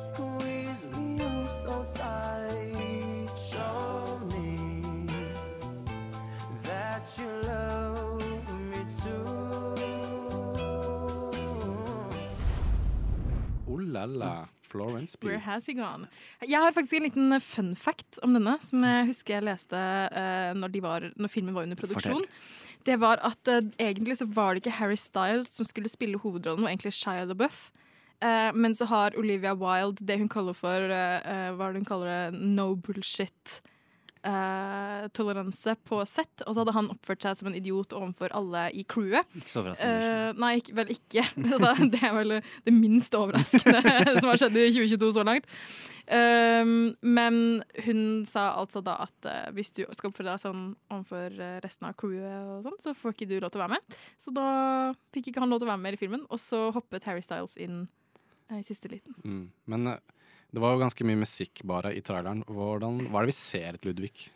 Squeeze me oh so tight. Show me that you love me too. Oh la la. Florence Pugh. Where has he gone? Jeg har faktisk en liten fun fact om denne, som jeg husker jeg leste uh, når, de var, når filmen var under produksjon. Det var at uh, egentlig så var det ikke Harry Styles som skulle spille hovedrollen, det var egentlig Shia LaBeouf. Uh, men så har Olivia Wilde det hun kaller for uh, Hva er det hun kaller det? No bullshit. Eh, toleranse på sett, og så hadde han oppført seg som en idiot overfor alle i crewet. Ikke så overraskende. Uh, nei, ikke, vel ikke. altså, det er vel det minst overraskende som har skjedd i 2022 så langt. Um, men hun sa altså da at uh, hvis du skal oppføre deg sånn overfor resten av crewet, og sånn, så får ikke du lov til å være med. Så da fikk ikke han lov til å være med mer i filmen, og så hoppet Harry Styles inn i siste liten. Mm. Men eh, det var jo ganske mye musikk bare i traileren. Hvordan, hva er det vi ser etter Ludvig?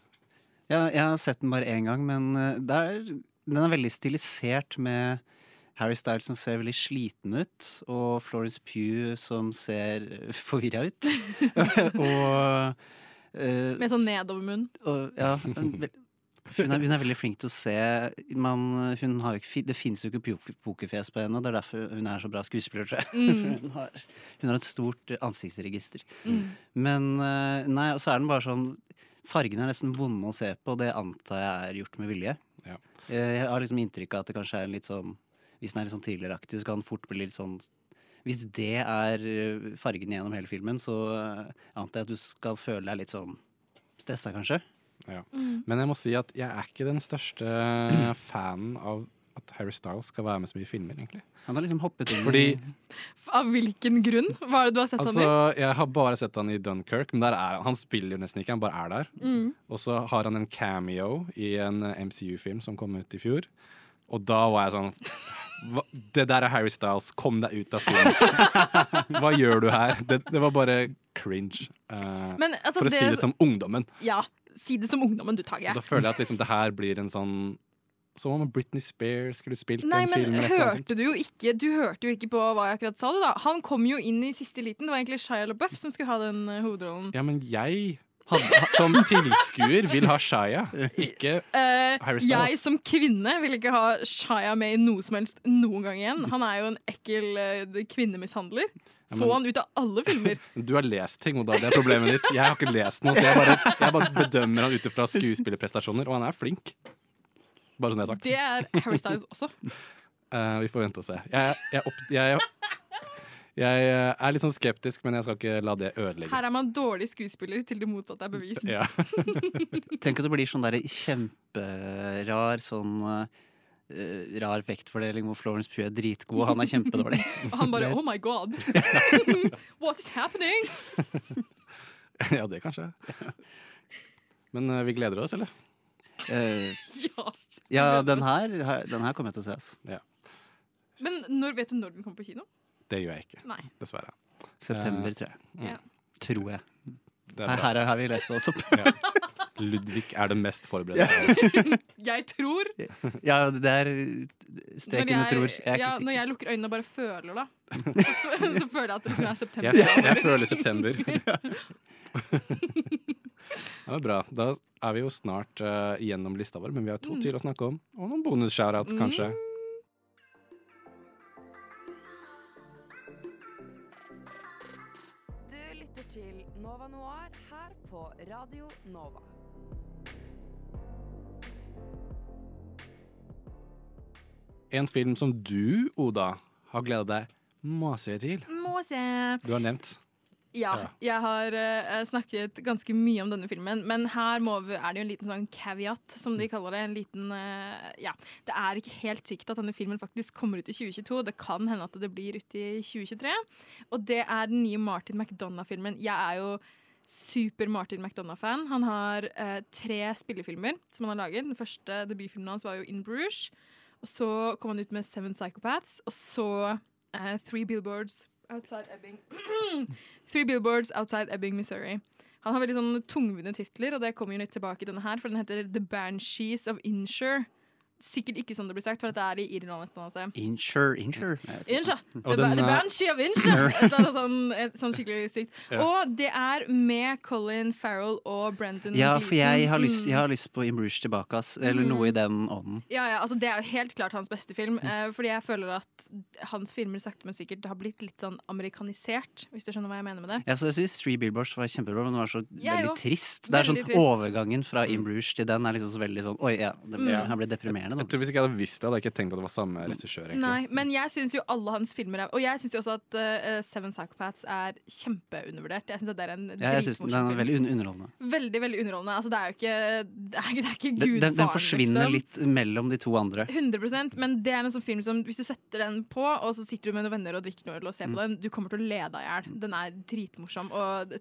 Ja, jeg har sett den bare én gang, men eh, det er, den er veldig stilisert med Harry Styles som ser veldig sliten ut, og Florence Pugh som ser forvirra ut. og Uh, Med sånn nedovermunn. og, ja, hun, er, hun er veldig flink til å se man, hun har jo ikke, Det fins jo ikke pok- pokerfjes på henne, og det er derfor hun er så bra skuespiller, tror jeg. Mm. hun, har, hun har et stort eh, ansiktsregister. Mm. Men eh, nei, og så er den bare sånn Fargene er nesten vonde å se på, og det antar jeg er gjort med vilje. Ja. Eh, Jeg har liksom inntrykk av at det kanskje er litt sånn Hvis den er litt sånn thrilleraktig, så kan den fort bli litt sånn Hvis det er fargene fargen gjennom hele filmen, så eh, antar jeg at du skal føle deg litt sånn stressa, kanskje. Ja. Mm. Men jeg må si at jeg er ikke den største fanen av at Harry Styles skal være med så mye i filmer, egentlig. Han har liksom hoppet inn Fordi Av hvilken grunn? Hva er det du har sett altså, han i? jeg har bare sett han i Dunkerque, men der er han. Han spiller jo nesten ikke, han bare er der. Mm. Og så har han en cameo i en eh, MCU-film som kom ut i fjor. Og da var jeg sånn hva, Det der er Harry Styles, kom deg ut av filmen. Hva gjør du her? Det, det var bare cringe. Uh, Men, altså, for å si det- det som ungdommen. Ja, si det som ungdommen, du, Tage. Da føler jeg at liksom, det her blir en sånn Som om Britney Spears skulle spilt Nei, en film. Nei, sånt. hørte du jo ikke Du hørte jo ikke på hva jeg akkurat sa. Du, da. Han kom jo inn i siste liten. Det var egentlig Shia LaBeouf som skulle ha den uh, hovedrollen. Ja, men jeg som tilskuer vil ha Shia, ikke uh, Harry jeg som kvinne vil ikke ha Shia med i noe som helst noen gang igjen. Han er jo en ekkel uh, kvinnemishandler. Ja, Få han ut av alle filmer. Du har lest ting, Oda. Det er problemet ditt. Jeg har ikke lest noe, så jeg bare, jeg bare bedømmer han ut ifra skuespillerprestasjoner, og han er flink. Bare sånn jeg har sagt. Det er Harry Styles også. Uh, vi får vente og se. Jeg, jeg, opp, jeg, jeg eh, er litt sånn skeptisk, men jeg skal ikke la det ødelegge. Her er man dårlig skuespiller til det motsatte er bevist. Ja. Tenk at det blir sånn der kjemperar sånn eh, rar vektfordeling hvor Florence Pugh er dritgod, og han er kjempedårlig. Og han bare Oh my god! What's happening? ja, det kanskje. Men uh, vi gleder oss, eller? Uh, Ja. ja, den her, den her kommer jeg til å se. Ja. Men når, vet du når den kommer på kino? Det gjør jeg ikke. Nei. Dessverre. September, Eh, tror jeg. mm. Ja. Tror jeg. Det er Her, bra. her har vi lest det også. Ja. Ludvig er det mest forberedte. Jeg tror. Ja, det er strek Når under tror. jeg, Jeg er ja, ikke når jeg lukker øynene og bare føler, da, så, så føler jeg at det liksom er september. Jeg, jeg føler september. Ja, det er bra. Da er vi jo snart uh, gjennom lista vår, men vi har to Mm. til å snakke om. Og noen bonus-shoutouts, kanskje. Du lytter til Nova Noir her på Radio Nova. En film som du, Oda, har gleda deg masse til. Må se. Du har nevnt. Ja, jeg har uh, snakket ganske mye om denne filmen, men her må vi, er det jo en liten sånn caveat, som de kaller det. En liten uh, Ja. Det er ikke helt sikkert at denne filmen faktisk kommer ut i 2022. Det kan hende at det blir ute i 2023. Og det er den nye Martin McDonagh-filmen. Jeg er jo super Martin McDonagh-fan. Han har uh, tre spillefilmer som han har laget. Den første debutfilmen hans var jo In Bruges. Og så kom han ut med Seven Psychopaths, og så uh, Three Billboards Outside Ebbing. Three Billboards Outside Ebbing, Missouri. Han har veldig sånn tungvunne titler, og det kommer jo litt tilbake i denne her, for den heter The Banshees of Insure. Sikkert ikke sånn det blir sagt, for dette er i Irland. et eller annet. Insure, insure. Jeg. Insure. Og The, den, ba the Banshee of Insure! Et eller annet sånn, sånn skikkelig sykt. Ja. Og det er med Colin Farrell og Brendan Ja, for jeg har, lyst, jeg Mm. har lyst på In Bruges tilbake, ass. Eller noe i den ånden. Ja, ja, altså Det er jo helt klart hans beste film. Eh, fordi jeg føler at hans filmer sakte, men sikkert har blitt litt sånn amerikanisert. Hvis du skjønner hva jeg mener med det. Ja, så jeg synes Three Billboards var kjempebra, men den var så ja, veldig trist. Det er sånn trist. Overgangen fra In Bruges til den er liksom så veldig sånn Oi, ja, det ble, Mm. han ble deprimerende. Jeg tror Hvis ikke jeg hadde visst det, hadde jeg ikke tenkt på at det var samme regissør. egentlig. Nei, men jeg syns jo alle hans filmer er Og jeg syns også at uh, Seven Psychopaths er kjempeundervurdert. Jeg synes det er en Ja, jeg synes den, er veldig un underholdende. Veldig, veldig underholdende. Altså, det er jo ikke Det er, ikke- det er ikke Den, den, den forsvinner liksom. litt mellom de to andre. 100 Men det er en sånn film som hvis du setter den på, og så sitter du med noen venner og drikker noe og ser på Mm. den, du kommer til å le deg i hjel. Den er dritmorsom, og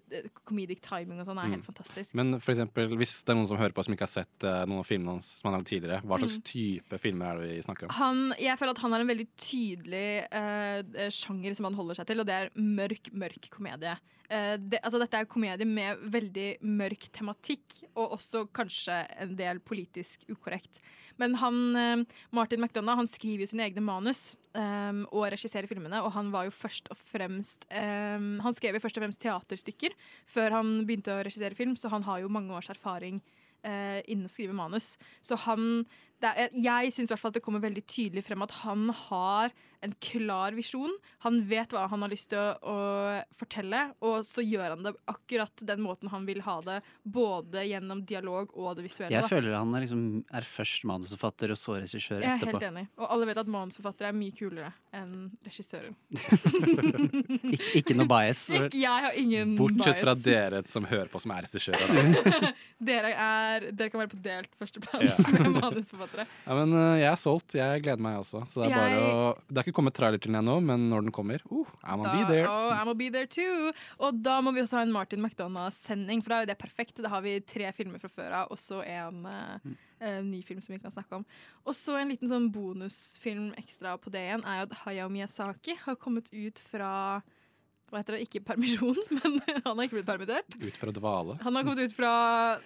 comedic timing og sånn er Mm. helt fantastisk. Men for eksempel, hvis det er noen som hører på som ikke har sett uh, noen av filmene hans som han har lagd tidligere, hva slags Mm. Type filmer er det vi snakker om? Han, jeg føler at han har en veldig tydelig uh, sjanger som han holder seg til, og det er mørk, mørk komedie. Uh, det, altså dette er komedie med veldig mørk tematikk, og også kanskje en del politisk ukorrekt. Men han, uh, Martin McDonagh han skriver jo sine egne manus Um, og regisserer filmene, og han var jo først og fremst um, Han skrev jo først og fremst teaterstykker før han begynte å regissere film, så han har jo mange års erfaring uh, innen å skrive manus. Så han er, Jeg syns at det kommer veldig tydelig frem at han har en klar visjon. Han vet hva han har lyst til å, å fortelle, og så gjør han det akkurat den måten han vil ha det, både gjennom dialog og det visuelle. Jeg da. føler han er, liksom, er først manusforfatter og så regissør etterpå. Jeg er helt enig. Og alle vet at manusforfattere er mye kulere enn regissører. Ik ikke noe bias. Ikke, jeg har ingen Bortsett fra dere som hører på, som er regissører. Dere, er, dere kan være på delt førsteplass Ja. med manusforfattere. Ja, men eh, jeg er solgt. Jeg gleder meg også. Så det er bare å Det er ikke kommet trailer til den ennå, men når den kommer, uh, I'm gonna be there. Oh, I'm be there too. Og da må vi også ha en Martin McDonagh-sending, for da er jo det perfekt. Da har vi tre filmer fra før av, og så en Mm. eh, ny film som vi kan snakke om. Og så en liten sånn bonusfilm ekstra på det igjen, er jo at Hayao Miyazaki har kommet ut fra hva heter det, ikke permisjon, men han har ikke blitt permittert. Ut fra dvale. Han har kommet ut fra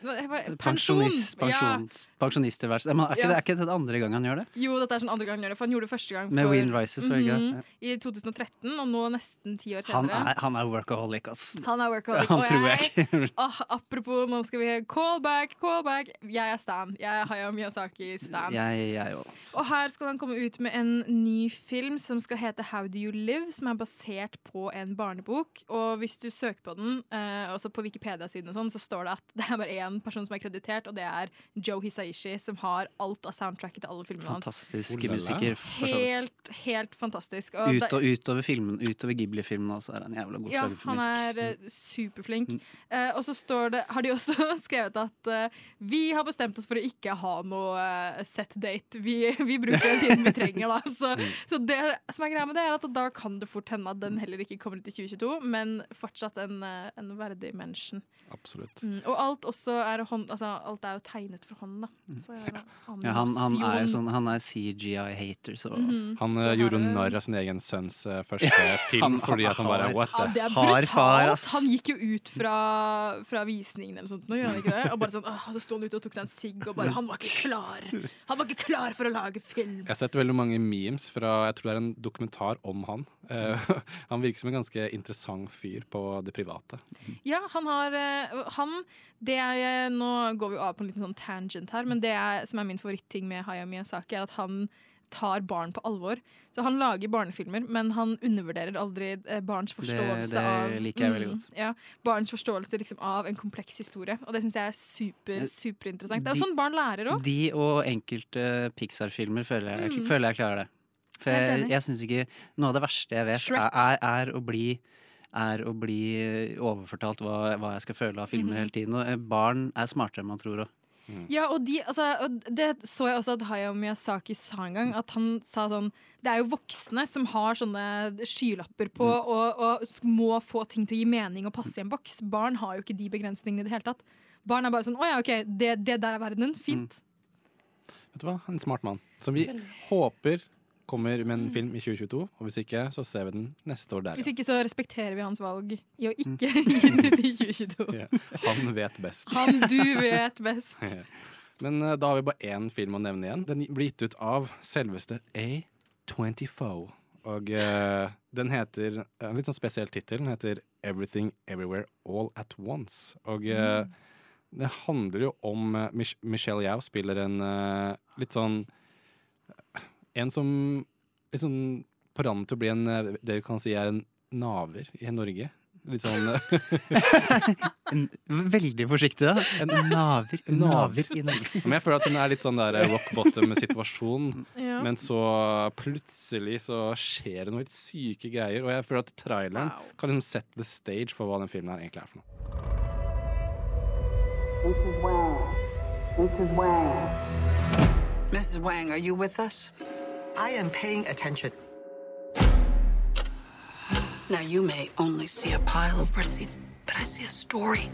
hva- hva- pensjon! Pensjonist, pensjons, ja. Men er ikke, Ja. det, er ikke det andre gang han gjør det? Jo, dette er sånn andre gang han gjør det, for han gjorde det første gang Med for, Wind Rises, mm -hmm? Mhm, i 2013, og nå nesten ti år Han senere. er, han er workaholic, ass. Han er workaholic. Han og jeg, jeg oh, apropos, nå skal vi callback, callback. Jeg er Stan. Jeg er Hayao Miyazaki-Stan. Jeg, jeg. Og her skal han komme ut med en ny film som skal hete How Do You Live, som er basert på en barnebok. Og hvis du søker på den, eh, også på Wikipedia-siden, og sånn, så står det at det er bare én person som er kreditert, og det er Joe Hisaishi, som har alt av soundtracket til alle filmene hans. Fantastisk musiker. Helt, helt fantastisk. Og Ut og utover filmen, utover Ghibli-filmene også er han jævla god til ja, å lage han er eh, superflink. Mm. Eh, og så står det, har de også skrevet at eh, vi har bestemt oss for å ikke ha noe eh, set date. Vi, vi bruker den tiden vi trenger, da. Så, Mm. så det som er greia med det, er at da kan det fort hende at den heller ikke kommer ut i 2022, men fortsatt en, eh, en verdig menneske. Absolutt. Mm, og alt også er hånd, altså alt er jo tegnet for hånd, da. Mm. Ja, han, han er jo sånn Han er CGI-hater, så Mhm. Han Så eh, gjorde du- narr av sin egen sønns eh, første film Han- fordi at han bare What Ja, det er brutalt! far, ass. han gikk jo ut fra, fra visningen eller sånt, nå gjør han ikke det? Og bare sånn, åh, så sto han ute og tok seg en sigg, og bare Han var ikke klar! Han var ikke klar for å lage film! Jeg har sett veldig mange memes fra Jeg tror det er en dokumentar om han. Eh, han virker som en ganske interessant fyr på det private. Ja, han har eh, Han det er, Nå går vi jo av på en liten sånn tangent her, men det er, som er min favoritting med Hayami Miyazaki, er at han tar barn på alvor. Så han lager barnefilmer, men han undervurderer aldri eh, barns forståelse det av liker jeg veldig godt. Ja, barns forståelse liksom, av en kompleks historie. Og det syns jeg er super, Eh, superinteressant. Det er jo sånn barn lærer òg. De og enkelte Pixar-filmer føler, Mm. føler jeg klarer det. For jeg, jeg syns ikke Noe av det verste jeg vet, er, er, er å bli er å bli eh, overfortalt hva, hva jeg skal føle av filmer Mhm. hele tiden. Og eh, barn er smartere enn man tror òg. Ja, og, de, altså, og det så jeg også at Hayao Miyazaki sa en gang. At han sa sånn Det er jo voksne som har sånne skylapper på Mm. og, og må få ting til å gi mening og passe i en boks. Barn har jo ikke de begrensningene i det hele tatt. Barn er bare sånn Å ja, OK, det, det der er verdenen. Fint. Vet du hva? En smart mann. Som vi håper kommer med en film i 2022. Og hvis ikke, så ser vi den neste år der. Hvis ikke så respekterer vi hans valg i å ikke Mm. gi den ut i 2022. Ja. Han vet best. Han du vet best. Men uh, da har vi bare én film å nevne igjen. Den blir gitt ut av selveste A24. Og uh, den heter En litt sånn spesiell tittel. Den heter Everything Everywhere All At Once. Og eh, det handler jo om Mich Michelle Yao spiller en litt sånn En som sånn på randen til å bli en det vi kan si er en naver i Norge. Litt sånn Veldig forsiktig, da. En naver. En naver. i Norge. Men jeg føler at hun er litt sånn der rock bottom-situasjon. Ja. Men så plutselig så skjer det noe helt syke greier. Og jeg føler at traileren kan liksom set the stage for hva den filmen her egentlig er for noe. Mrs. Wang. Mrs. Wang. Mrs. Wang, are you with us? I am paying attention. Now, you may only see a pile of receipts, but I see a story.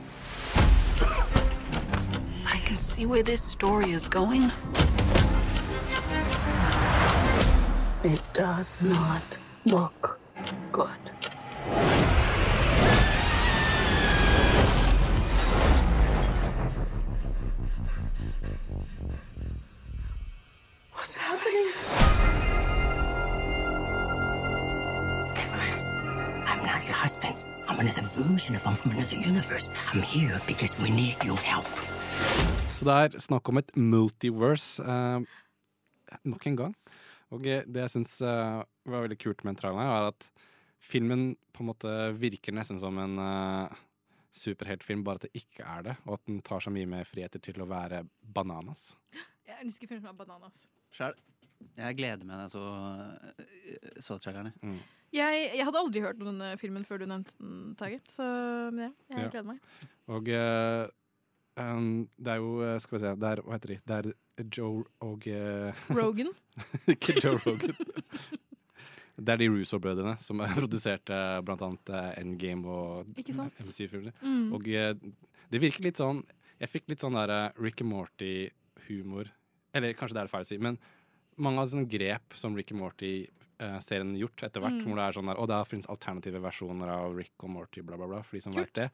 I can see where this story is going. It does not look good. Så det er snakk om et multiverse eh, nok en gang. Og eh, det jeg syns eh, var veldig kult med traileren, er at filmen på en måte virker nesten som en eh, superheltfilm, bare at det ikke er det. Og at den tar så mye mer friheter til å være bananas. Jeg elsker filmer med bananas. Sjæl. Jeg gleder meg jeg så, så trailerne. Jeg, jeg hadde aldri hørt om denne filmen før du nevnte den, Tage. Så ja, jeg gleder meg. Og uh, um, det er jo eh, Skal vi se det er, Hva heter de? Det er Joe og uh, Rogan? Ikke Joe Rogan. Det er de Russo-brødrene som produserte produsert blant annet Endgame og? MC-filmer. Mm. Og det virker litt sånn Jeg fikk litt sånn der Rick and Morty-humor. Eller kanskje det er det feil å si, men mange av sånne grep som Rick and Morty-serien gjort etter hvert, Mm. hvor det er sånn der, og det finnes alternative versjoner av Rick og Morty, bla, bla, bla, for de som vet det.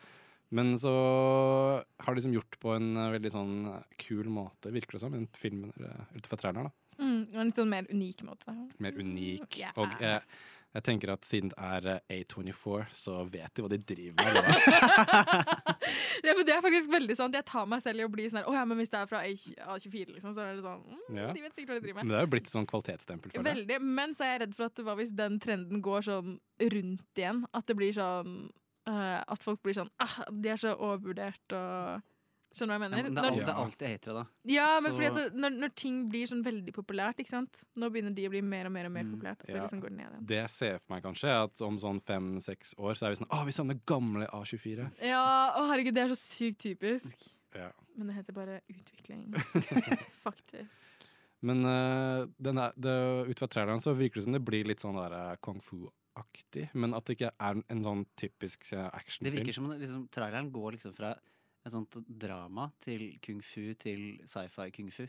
Men så har de liksom gjort på en eh, veldig sånn kul måte, virker det som, i filmen eh, ut fra traileren. da. Mm, en litt sånn mer unik måte. Mer unik. Yeah. Og eh, jeg tenker at siden det er eh, A24, så vet de hva de driver med. eller? Det men det er faktisk veldig sant. Jeg tar meg selv i å bli sånn her oh, ja, men hvis det er fra A24, liksom, så er det sånn mm, Ja. De vet sikkert hva de driver med. Men det er jo blitt sånn kvalitetsstempel for det. Veldig. Men så er jeg redd for at hva hvis den trenden går sånn rundt igjen? At det blir sånn uh, At folk blir sånn ah, De er så overvurdert og Skjønner du hva jeg Ja, mener? men det, er, Når- det er alltid hatere, da. ja, men Så- fordi at det, når, når ting blir sånn veldig populært, ikke sant? Nå begynner de å bli mer og mer og mer populært. Ja. det liksom går ned igjen. Det jeg ser for meg kanskje, er at om sånn fem-seks år så er vi sånn Å, vi savner gamle A24. Ja, å herregud, det er så sykt typisk. Ja. Men det heter bare utvikling. Faktisk. Men uh, den er, det, ut fra traileren så virker det som det blir litt sånn der uh, kung fu-aktig. Men at det ikke er en sånn typisk actionfilm Det virker som om liksom, traileren går liksom fra et sånt drama til kung fu til sci-fi kung fu.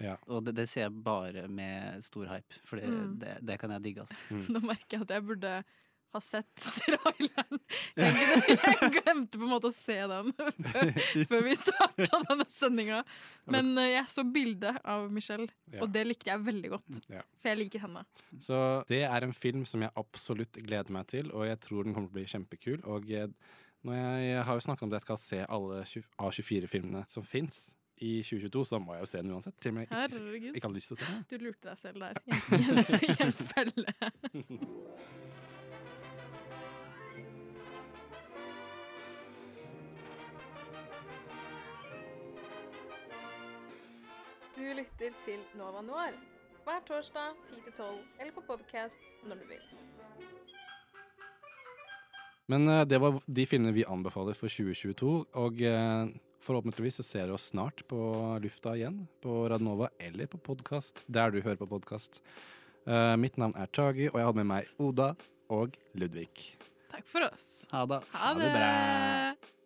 Ja. Og det, det ser jeg bare med stor hype, for det, Mm. det, det kan jeg digge, ass. Nå merker jeg at jeg burde ha sett traileren. Jeg, jeg glemte på en måte å se den før, før vi starta denne sendinga. Men eh, jeg så bildet av Michelle, Ja. og det likte jeg veldig godt. Ja. For jeg liker henne. Så det er en film som jeg absolutt gleder meg til, og jeg tror den kommer til å bli kjempekul. Og når jeg, jeg har jo snakket om at jeg skal se alle A24-filmene som fins i 2022, så da må jeg jo se den uansett. Til og med ikke, ikke, ikke hadde lyst til å se den. Du lurte deg selv der. I en, felle. Du lytter til Nova Noir hver torsdag 10-12 eller på podkast når du vil. Men eh, det var de filmene vi anbefaler for 2022, og eh, forhåpentligvis så ser dere oss snart på lufta igjen, på Radnova eller på podkast, der du hører på podkast. mitt navn er Tagi, og jeg hadde med meg Oda og Ludvig. Takk for oss. Ha det. Ha det.